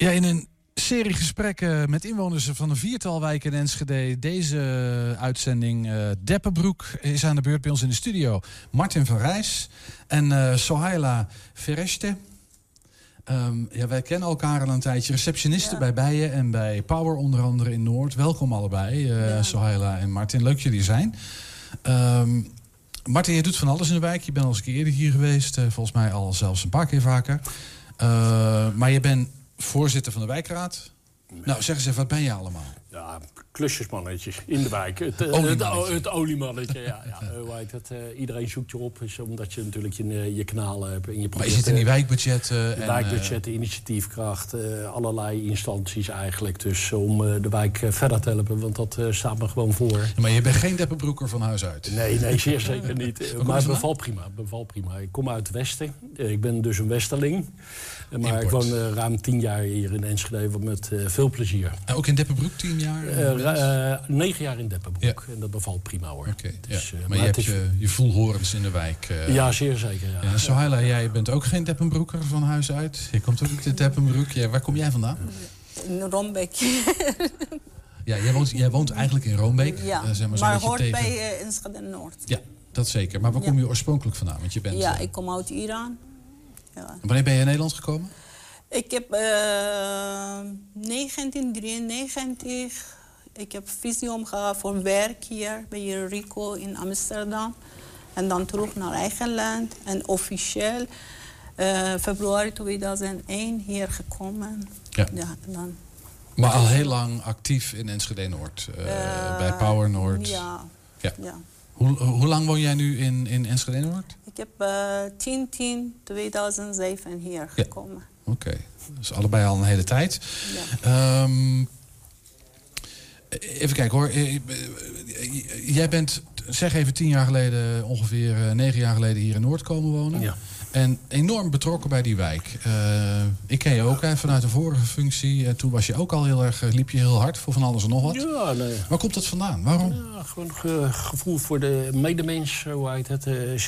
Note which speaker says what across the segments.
Speaker 1: Ja, in een serie gesprekken met inwoners van een viertal wijken in Enschede. Deze uitzending uh, Deppenbroek is aan de beurt bij ons in de studio. Martin van Rijs en uh, Sohaila Vereste. Um, ja, wij kennen elkaar al een tijdje. Receptionisten bij Bijen en bij Power onder andere in Noord. Welkom allebei, uh, ja. Sohaila en Martin. Leuk jullie zijn. Um, Martin, je doet van alles in de wijk. Je bent al eens een keer eerder hier geweest. volgens mij al zelfs een paar keer vaker. maar je bent voorzitter van de wijkraad. Nou, zeg eens even, wat ben je allemaal?
Speaker 2: Ja, klusjesmannetje in de wijk. Het, uh, oliemannetje. Het, het, oliemannetje, ja. ja. Uh, het, uh, iedereen zoekt je op, is omdat je natuurlijk je, je kanalen hebt. En je
Speaker 1: maar je zit in die wijkbudgetten?
Speaker 2: en, wijkbudgetten, initiatiefkracht, allerlei instanties eigenlijk. Dus om de wijk verder te helpen, want dat staat me gewoon voor. Ja,
Speaker 1: maar je bent geen deppenbroeker van huis uit?
Speaker 2: Nee, nee zeer zeker niet. maar het bevalt prima, bevalt prima. Ik kom uit het Westen. Ik ben dus een Westerling. Maar ik woon ruim tien jaar hier in Enschede met veel plezier.
Speaker 1: En ook in Deppenbroek tien jaar?
Speaker 2: Uh, negen jaar in Deppenbroek. Ja. En dat bevalt prima hoor.
Speaker 1: Okay, dus, ja. maar, maar, je hebt is... je, je voelhorens in de wijk.
Speaker 2: ja, zeer zeker. Ja.
Speaker 1: Ja, Sohaila, jij bent ook geen Deppenbroeker van huis uit. Je komt ook uit Deppenbroek. Ja, waar kom jij vandaan?
Speaker 3: In Rombeek.
Speaker 1: ja, jij woont, jij woont eigenlijk in Roombeek.
Speaker 3: Ja, zeg maar, maar hoort tegen... bij Enschede Noord.
Speaker 1: Ja, dat zeker. Maar waar kom je oorspronkelijk vandaan? Want je bent,
Speaker 3: ja, ik kom uit Iran.
Speaker 1: Ja. Wanneer ben je in Nederland gekomen?
Speaker 3: Ik heb uh, 1993. Ik heb visum gehad voor werk hier bij Rico in Amsterdam. En dan terug naar eigen land. En officieel uh, februari 2001 hier gekomen.
Speaker 1: Ja. ja dan... Maar al heel lang actief in Enschede Noord, uh, bij Power Noord.
Speaker 3: Ja.
Speaker 1: ja. ja. Hoe, hoe lang woon jij nu in, in Enschede Noord?
Speaker 3: Ik heb uh, 10-10-2007 hier gekomen.
Speaker 1: Oké, okay. dus allebei al een hele tijd. Ja. Um, even kijken hoor. Eh, eh, jij bent, zeg even tien jaar geleden, ongeveer negen jaar geleden hier in Noord komen wonen. Ja. En enorm betrokken bij die wijk. Uh, ik ken je ook hè, vanuit de vorige functie. En toen was je ook al heel erg, eh, liep je heel hard voor van alles en nog wat.
Speaker 2: Ja, nee.
Speaker 1: Waar komt dat vandaan? Waarom?
Speaker 2: Ja, gewoon uh, gevoel voor de medemens. Hoe heet het? Uh,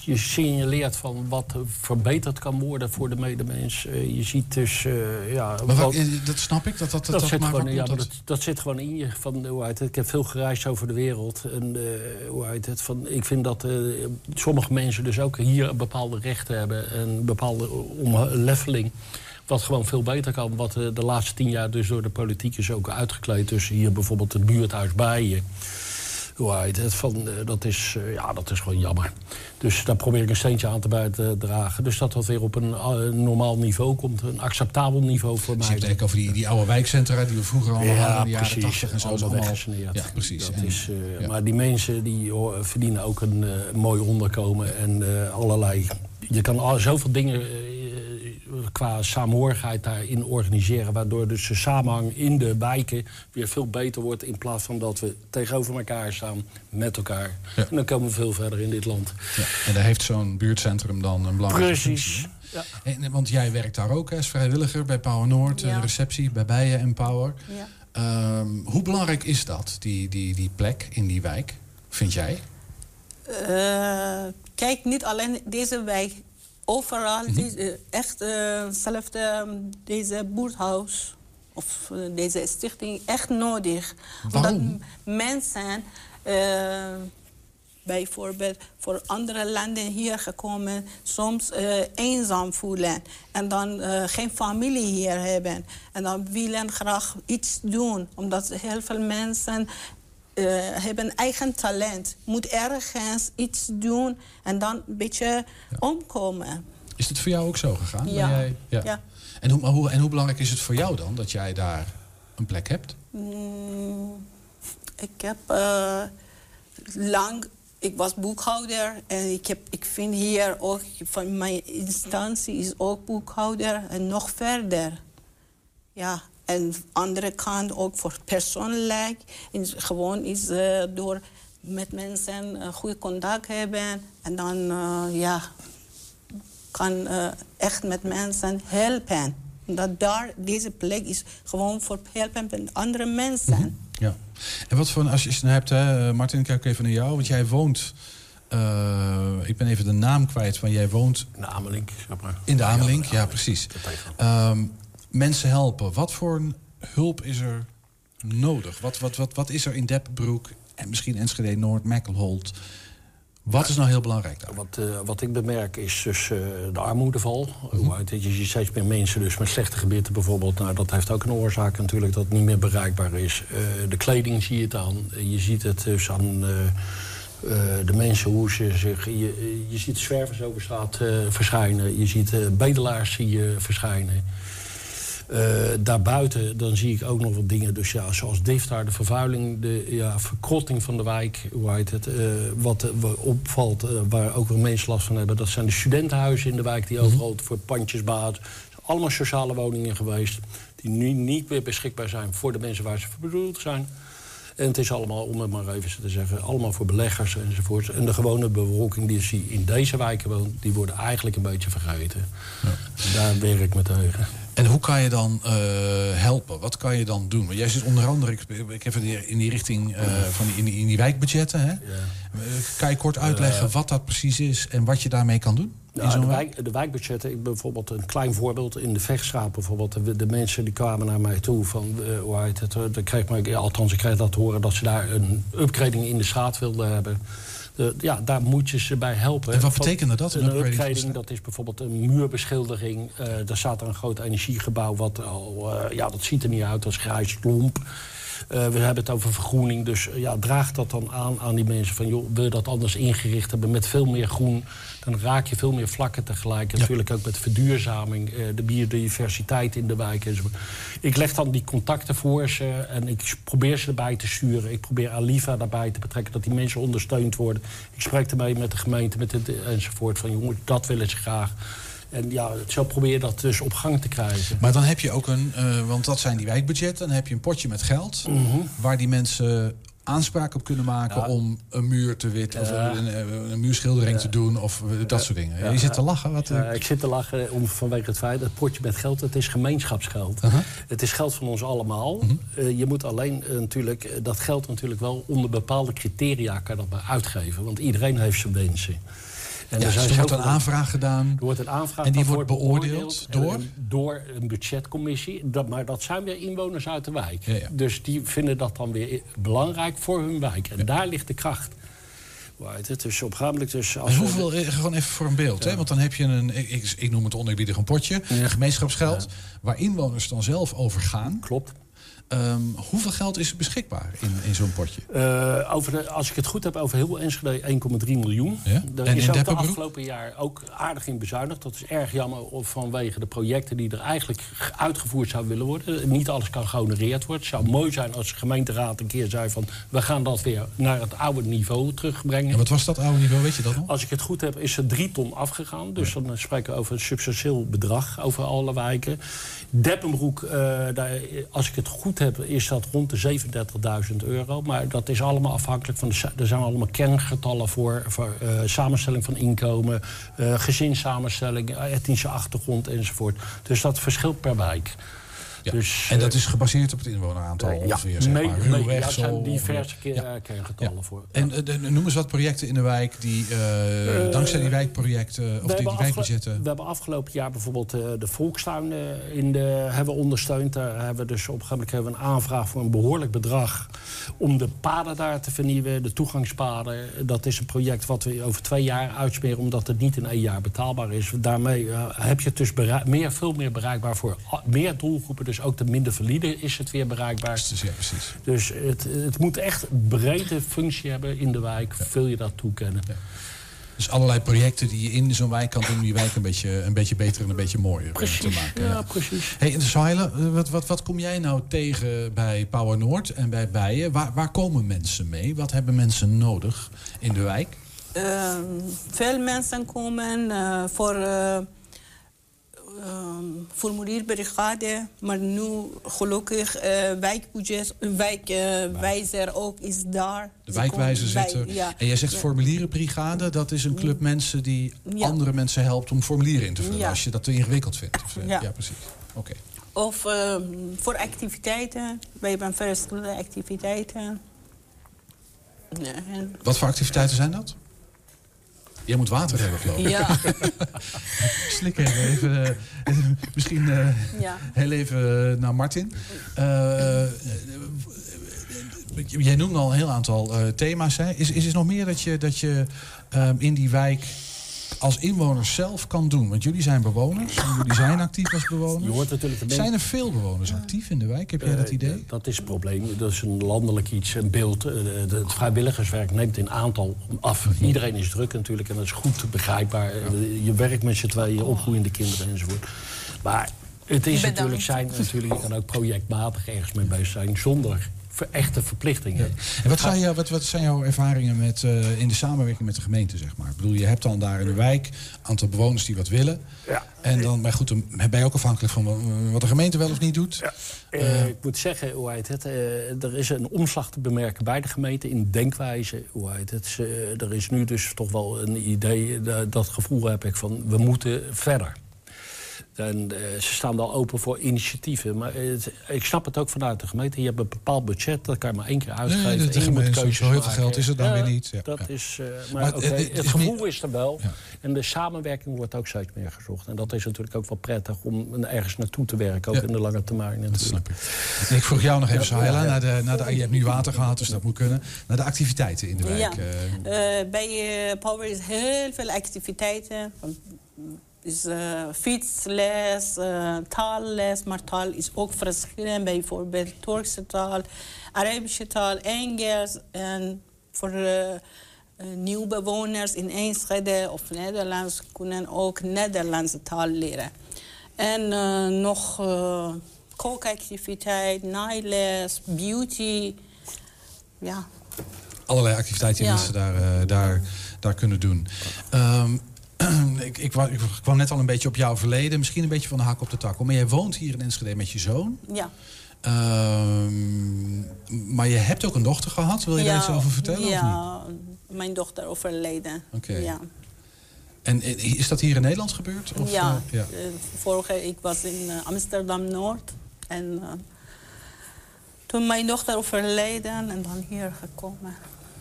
Speaker 2: je signaleert van wat verbeterd kan worden voor de medemens. je ziet dus, ja...
Speaker 1: Maar wat, dat snap ik, dat dat, dat, dat
Speaker 2: zit
Speaker 1: maar
Speaker 2: gewoon, ja, dat, dat, zit gewoon in je. Van, hoe heet het? Ik heb veel gereisd over de wereld. En hoe heet het? Van, ik vind dat sommige mensen dus ook hier een bepaalde rechten hebben. en Een bepaalde omleveling. Wat gewoon veel beter kan. Wat de laatste tien jaar dus door de politiek is ook uitgekleed. Dus hier bijvoorbeeld het buurthuis bij je. Hoe het? Van, dat, is, ja, dat is gewoon jammer. Dus daar probeer ik een steentje aan te bij te dragen. Dus dat dat weer op een normaal niveau komt. Een acceptabel niveau voor mij.
Speaker 1: Je hebt over die, die oude wijkcentra die we vroeger allemaal
Speaker 2: ja,
Speaker 1: hadden
Speaker 2: jaren
Speaker 1: precies, 80 en zo.
Speaker 2: Allemaal weggesneerd.
Speaker 1: Ja, precies.
Speaker 2: Dat is, uh, ja. Maar die mensen die verdienen ook een uh, mooi onderkomen. En uh, allerlei je kan al zoveel dingen qua saamhorigheid daarin organiseren. Waardoor dus de samenhang in de wijken weer veel beter wordt. In plaats van dat we tegenover elkaar staan met elkaar. Ja. En dan komen we veel verder in dit land.
Speaker 1: Ja. En daar heeft zo'n buurtcentrum dan een belangrijke
Speaker 2: Precies.
Speaker 1: functie. Ja. En, want jij werkt daar ook als vrijwilliger bij Power Noord. Ja. receptie bij Bijen en Power. Ja. Um, hoe belangrijk is dat, die, die, die plek in die wijk, vind jij?
Speaker 3: Uh, kijk, niet alleen deze wijk. Overal, mm -hmm. deze, echt hetzelfde, uh, deze boerthuis of uh, deze stichting echt nodig.
Speaker 1: Waarom?
Speaker 3: Omdat mensen bijvoorbeeld voor andere landen hier gekomen, soms uh, eenzaam voelen en dan uh, geen familie hier hebben. En dan willen graag iets doen, omdat heel veel mensen hebben eigen talent. Moet ergens iets doen en dan een beetje ja. omkomen.
Speaker 1: Is het voor jou ook zo gegaan?
Speaker 3: Ja.
Speaker 1: Jij, ja.
Speaker 3: ja.
Speaker 1: En, hoe, hoe, en hoe belangrijk is het voor jou dan dat jij daar een plek hebt?
Speaker 3: Mm, ik heb uh, lang... Ik was boekhouder en ik, heb, ik vind hier ook... van mijn instantie is ook boekhouder en nog verder. Ja, en andere kant ook voor persoonlijk. Is gewoon is uh, door met mensen uh, goede contact hebben. En dan uh, ja, kan uh, echt met mensen helpen. Dat daar, deze plek is gewoon voor helpen met andere mensen. Mm
Speaker 1: -hmm. Ja. En wat voor, als je het hebt, hè, Martin, ik kijk even naar jou. Want jij woont uh, ik ben even de naam kwijt van jij woont...
Speaker 2: In de Amelink.
Speaker 1: In de Amelink, ja, ja, precies. Um, mensen helpen. Wat voor hulp is er nodig? Wat, wat, wat, wat is er in Deppenbroek en misschien Enschede, Noord, Mekkelholt... Wat is nou heel belangrijk daar?
Speaker 2: Wat, uh, wat ik bemerk is dus uh, de armoedeval. Mm -hmm. Je ziet steeds meer mensen dus met slechte gebitten bijvoorbeeld. Nou, dat heeft ook een oorzaak natuurlijk dat het niet meer bereikbaar is. Uh, de kleding zie je het aan. Je ziet het dus aan de mensen hoe ze zich... Je, je ziet zwervers over straat verschijnen. Je ziet bedelaars zie je verschijnen. Uh, daarbuiten dan zie ik ook nog wat dingen. Dus ja, zoals Diftar, de vervuiling, de ja, verkrotting van de wijk. Hoe heet het? Uh, wat uh, opvalt, waar ook wel mensen last van hebben... dat zijn de studentenhuizen in de wijk die overal voor pandjes baat. Allemaal sociale woningen geweest. Die nu niet meer beschikbaar zijn voor de mensen waar ze voor bedoeld zijn. En het is allemaal, om het maar even te zeggen, allemaal voor beleggers enzovoort. En de gewone bevolking die in deze wijken woont, die worden eigenlijk een beetje vergeten. Ja. Daar werk ik me tegen.
Speaker 1: En hoe kan je dan uh, helpen? Wat kan je dan doen? Want jij zit onder andere, ik, ik even in die richting uh, van die, in, die, in die wijkbudgetten. Hè? Ja. Kan je kort uitleggen wat dat precies is en wat je daarmee kan doen?
Speaker 2: Ja, de, wijk, de wijkbudgetten, ik ben bijvoorbeeld een klein voorbeeld. In de vechtstraat bijvoorbeeld, de, de, mensen die kwamen naar mij toe van, uh, hoe heet het, dan kreeg maar, althans ik kreeg dat te horen dat ze daar een upgrading in de straat wilden hebben. De, ja, daar moet je ze bij helpen.
Speaker 1: En wat betekende dat?
Speaker 2: Een upgrading, dat is bijvoorbeeld een muurbeschildering. Uh, daar staat er een groot energiegebouw wat al, uh, ja, dat ziet er niet uit als grijs klomp. Uh, we hebben het over vergroening. Dus uh, ja, draag dat dan aan aan die mensen. Van, joh, wil je dat anders ingericht hebben met veel meer groen... dan raak je veel meer vlakken tegelijk. Ja. Natuurlijk ook met verduurzaming, uh, de biodiversiteit in de wijk. Enzovoort. Ik leg dan die contacten voor ze en ik probeer ze erbij te sturen. Ik probeer Aliva daarbij te betrekken, dat die mensen ondersteund worden. Ik spreek ermee met de gemeente met het, enzovoort. Van jongen, dat willen ze graag. En ja, zo probeer je dat dus op gang te krijgen.
Speaker 1: Maar dan heb je ook een, uh, want dat zijn die wijkbudgetten... dan heb je een potje met geld... Mm -hmm. waar die mensen aanspraak op kunnen maken... Ja. om een muur te witten of ja. een, een, muurschildering ja. te doen of dat soort dingen. Je zit te lachen? Wat,
Speaker 2: ik zit te lachen om, vanwege het feit... dat potje met geld, het is gemeenschapsgeld. Uh -huh. Het is geld van ons allemaal. Uh -huh. uh, je moet alleen natuurlijk, dat geld natuurlijk wel... onder bepaalde criteria kan dat maar uitgeven. Want iedereen heeft zijn wensen.
Speaker 1: En ja, er, dus er wordt een aanvraag gedaan.
Speaker 2: Er wordt een aanvraag
Speaker 1: en die wordt beoordeeld, door?
Speaker 2: Een, door een budgetcommissie. Dat, maar dat zijn weer inwoners uit de wijk. Ja, ja. Dus die vinden dat dan weer belangrijk voor hun wijk. En daar ligt de kracht. Het is opgamelijk dus
Speaker 1: als hoeveel, gewoon even voor een beeld, hè? want dan heb je een, ik, ik noem het oneerbiedig een potje, gemeenschapsgeld, waar inwoners dan zelf over gaan.
Speaker 2: Klopt.
Speaker 1: Um, hoeveel geld is er beschikbaar in, in zo'n potje?
Speaker 2: Uh, over de, als ik het goed heb, over heel Enschede 1,3 miljoen. Ja? Daar en is ook de afgelopen jaar ook aardig in bezuinigd. Dat is erg jammer vanwege de projecten die er eigenlijk uitgevoerd zouden willen worden. Niet alles kan gehonoreerd worden. Het zou mooi zijn als de gemeenteraad een keer zei van... we gaan dat weer naar het oude niveau terugbrengen.
Speaker 1: En wat was dat oude niveau, weet je dat nog?
Speaker 2: Als ik het goed heb, is er drie ton afgegaan. Dus ja. dan spreken we over een substantieel bedrag over alle wijken. Deppenbroek, uh, daar, als ik het goed heb, is dat rond de 37.000 euro. Maar dat is allemaal afhankelijk van... De, er zijn allemaal kerngetallen voor, voor uh, samenstelling van inkomen... Uh, gezinssamenstelling, etnische achtergrond enzovoort. Dus dat verschilt per wijk.
Speaker 1: Ja. Dus, en dat is gebaseerd op het inwoneraantal uh, ongeveer, ja, zeg maar.
Speaker 2: Nee, nee, ja, er zijn diverse ja. kerngetallen voor.
Speaker 1: En uh, noem eens wat projecten in de wijk die uh, dankzij die wijkprojecten of die, die wijkbudgetten...
Speaker 2: We hebben afgelopen jaar bijvoorbeeld de volkstuin in de, hebben we ondersteund. Daar hebben we dus op een gegeven moment hebben we een aanvraag voor een behoorlijk bedrag... om de paden daar te vernieuwen, de toegangspaden. Dat is een project wat we over twee jaar uitsmeren... omdat het niet in één jaar betaalbaar is. Daarmee heb je het dus meer, veel meer bereikbaar voor meer doelgroepen... Dus dus ook de minder valide is het weer bereikbaar.
Speaker 1: Ja, precies.
Speaker 2: Dus het, het moet echt een brede functie hebben in de wijk. Ja. Vul je dat toekennen. Ja.
Speaker 1: Dus allerlei projecten die je in zo'n wijk kan doen... om die wijk een beetje, een beetje beter en een beetje mooier
Speaker 2: precies,
Speaker 1: te maken.
Speaker 2: Ja, ja. precies.
Speaker 1: Hey, Saile, wat, wat, wat kom jij nou tegen bij Power Noord en bij Bijen? Waar, waar komen mensen mee? Wat hebben mensen nodig in de wijk?
Speaker 3: Uh, veel mensen komen uh, voor... Uh, um, formulierbrigade, maar nu gelukkig uh, wijkbudget, wijkwijzer uh, ook is daar.
Speaker 1: De wijkwijzer zit er. Ja. En jij zegt ja. formulierenbrigade, dat is een club mensen die ja. andere mensen helpt om formulieren in te vullen. Als je dat te ingewikkeld vindt. Of, ja. precies. Oké. Okay.
Speaker 3: Of uh, voor activiteiten. Wij hebben verschillende activiteiten.
Speaker 1: Wat voor activiteiten zijn dat? Jij moet water hebben, geloof ik.
Speaker 3: Ja,
Speaker 1: Slikken even. eh, misschien eh,
Speaker 3: ja.
Speaker 1: heel even eh, naar Martin. Eh, eh, jij noemde al een heel aantal eh, thema's. Hè. Is, is er nog meer dat je, dat je ehm, in die wijk als inwoners zelf kan doen? Want jullie zijn bewoners. en Jullie zijn actief als
Speaker 2: Je
Speaker 1: bewoners.
Speaker 2: hoort natuurlijk de.
Speaker 1: Zijn er veel bewoners actief in de wijk? Heb jij dat
Speaker 2: Eh,
Speaker 1: idee?
Speaker 2: dat is het probleem. Dat is een landelijk iets, een beeld. Eh, Het vrijwilligerswerk neemt in aantal af. Iedereen is druk natuurlijk en dat is goed begrijpbaar. Eh, Je werkt met z'n tweeën, opgroeiende kinderen enzovoort. Maar het is
Speaker 3: Bedankt.
Speaker 2: natuurlijk zijn, natuurlijk, je kan ook projectmatig ergens mee bezig zijn zonder echte verplichtingen.
Speaker 1: En wat zijn, jou, wat, wat zijn jouw ervaringen met, eh, in de samenwerking met de gemeente, zeg maar? Ik bedoel, je hebt dan daar in de wijk een aantal bewoners die wat willen.
Speaker 2: Ja.
Speaker 1: En dan, maar goed, dan ben je ook afhankelijk van eh, wat de gemeente wel of niet doet.
Speaker 2: Eh, ik moet zeggen, hoe heet het, er is een omslag te bemerken bij de gemeente in denkwijze. Hoe heet het, er is nu dus toch wel een idee, dat gevoel heb ik van we moeten verder. En eh, ze staan wel open voor initiatieven. Maar eh, het- ik snap het ook vanuit de gemeente. Je hebt een bepaald budget, dat kan je maar één keer uitgeven.
Speaker 1: Nee, de- de
Speaker 2: en je moet
Speaker 1: gemeente-
Speaker 2: keuzes
Speaker 1: zo heel veel geld is er dan weer niet. Ja,
Speaker 2: dat
Speaker 1: ja.
Speaker 2: is, eh,
Speaker 1: Maar
Speaker 2: maar
Speaker 1: het- het-
Speaker 2: het,
Speaker 1: het is
Speaker 2: gevoel
Speaker 1: niet-
Speaker 2: is er wel.
Speaker 1: Ja.
Speaker 2: En de samenwerking wordt ook steeds meer gezocht. En dat is natuurlijk ook wel prettig om ergens naartoe te werken. Ook
Speaker 1: Ja.
Speaker 2: in de lange termijn
Speaker 1: Dat snap ik. En ik vroeg jou nog even, Sahila, naar de, naar de, je hebt nu water gehad, dus dat moet kunnen. Naar de activiteiten in de wijk.
Speaker 3: Ja. bij Power is heel veel activiteiten. Is eh, fietsles, eh, taalles, maar taal is ook verschillend. Bijvoorbeeld Turkse taal, Arabische taal, Engels. En voor eh, nieuwbewoners in Enschede of Nederlands kunnen ook Nederlandse taal leren. En nog kookactiviteit, naailes, beauty. Ja,
Speaker 1: allerlei activiteiten die
Speaker 3: Ja.
Speaker 1: mensen daar, daar, daar kunnen doen. Ehm, ik, ik, kwam net al een beetje op jouw verleden. Misschien een beetje van de hak op de tak. Maar jij woont hier in Enschede met je zoon.
Speaker 3: ja.
Speaker 1: Ehm, maar je hebt ook een dochter gehad. Wil je daar iets over vertellen? Of niet?
Speaker 3: Ja, mijn dochter overleden.
Speaker 1: Oké.
Speaker 3: Ja,
Speaker 1: En is dat hier in Nederland gebeurd? Of,
Speaker 3: ja.
Speaker 1: eh, ja.
Speaker 3: eh, vorige ik was in eh, Amsterdam-Noord. En toen mijn dochter overleden en dan hier gekomen.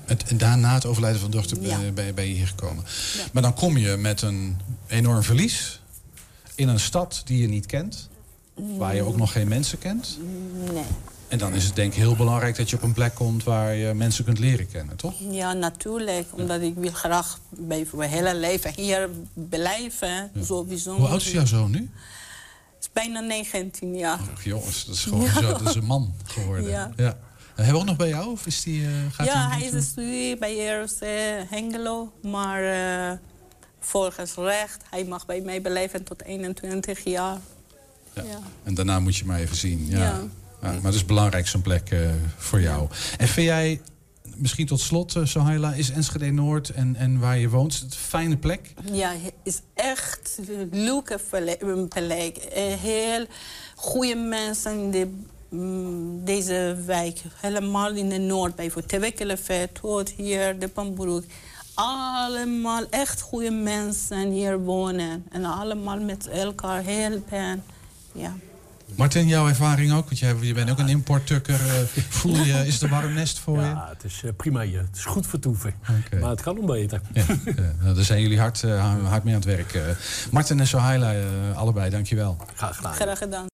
Speaker 1: En, daarna het overlijden van de dochter ben,
Speaker 3: Ja.
Speaker 1: ben, ben je hier gekomen.
Speaker 3: Ja.
Speaker 1: Maar dan kom je met een enorm verlies. In een stad die je niet kent. Waar je ook nog geen mensen kent.
Speaker 3: Nee.
Speaker 1: En dan is het denk ik heel belangrijk dat je op een plek komt waar je mensen kunt leren kennen, toch?
Speaker 3: Ja, natuurlijk. Omdat ik wil graag bij mijn hele leven hier blijven. Sowieso.
Speaker 1: Hoe oud is jouw zoon nu?
Speaker 3: Het is bijna 19 jaar.
Speaker 1: Och, jongens, dat is gewoon zo, dat is een man geworden.
Speaker 3: Ja.
Speaker 1: Ja. Hebben we ook nog bij jou? Of is die, eh, gaat
Speaker 3: ja, hij is een studie bij ROC Hengelo. Maar eh, volgens recht, hij mag bij mij blijven tot 21 jaar.
Speaker 1: Ja.
Speaker 3: Ja.
Speaker 1: En daarna moet je maar even zien. Ja.
Speaker 3: Ja.
Speaker 1: Ja, maar het is belangrijk zo'n plek eh, voor jou. En vind jij, misschien tot slot, uh, Sohaila, is Enschede Noord en, en waar je woont, het een fijne plek?
Speaker 3: Ja, het is echt een leuke plek. Eh, Heel goede mensen deze wijk. Helemaal in de Noord, bijvoorbeeld Tewekkeleveld, tot hier, de Pambroek. Allemaal echt goede mensen hier wonen. En allemaal met elkaar helpen. Ja.
Speaker 1: Martin, jouw ervaring ook? Want jij, je bent ook een importtukker. eh, voel je, is het een warm nest voor je?
Speaker 2: Ja, het is eh, prima hier. Het is goed vertoeven.
Speaker 1: Oké.
Speaker 2: Maar het kan nog beter.
Speaker 1: Ja, ja, nou, daar zijn jullie hard, eh, hard mee aan het werk. Martin en Sohaila, allebei, dankjewel.
Speaker 2: Graag gedaan.
Speaker 3: Graag gedaan.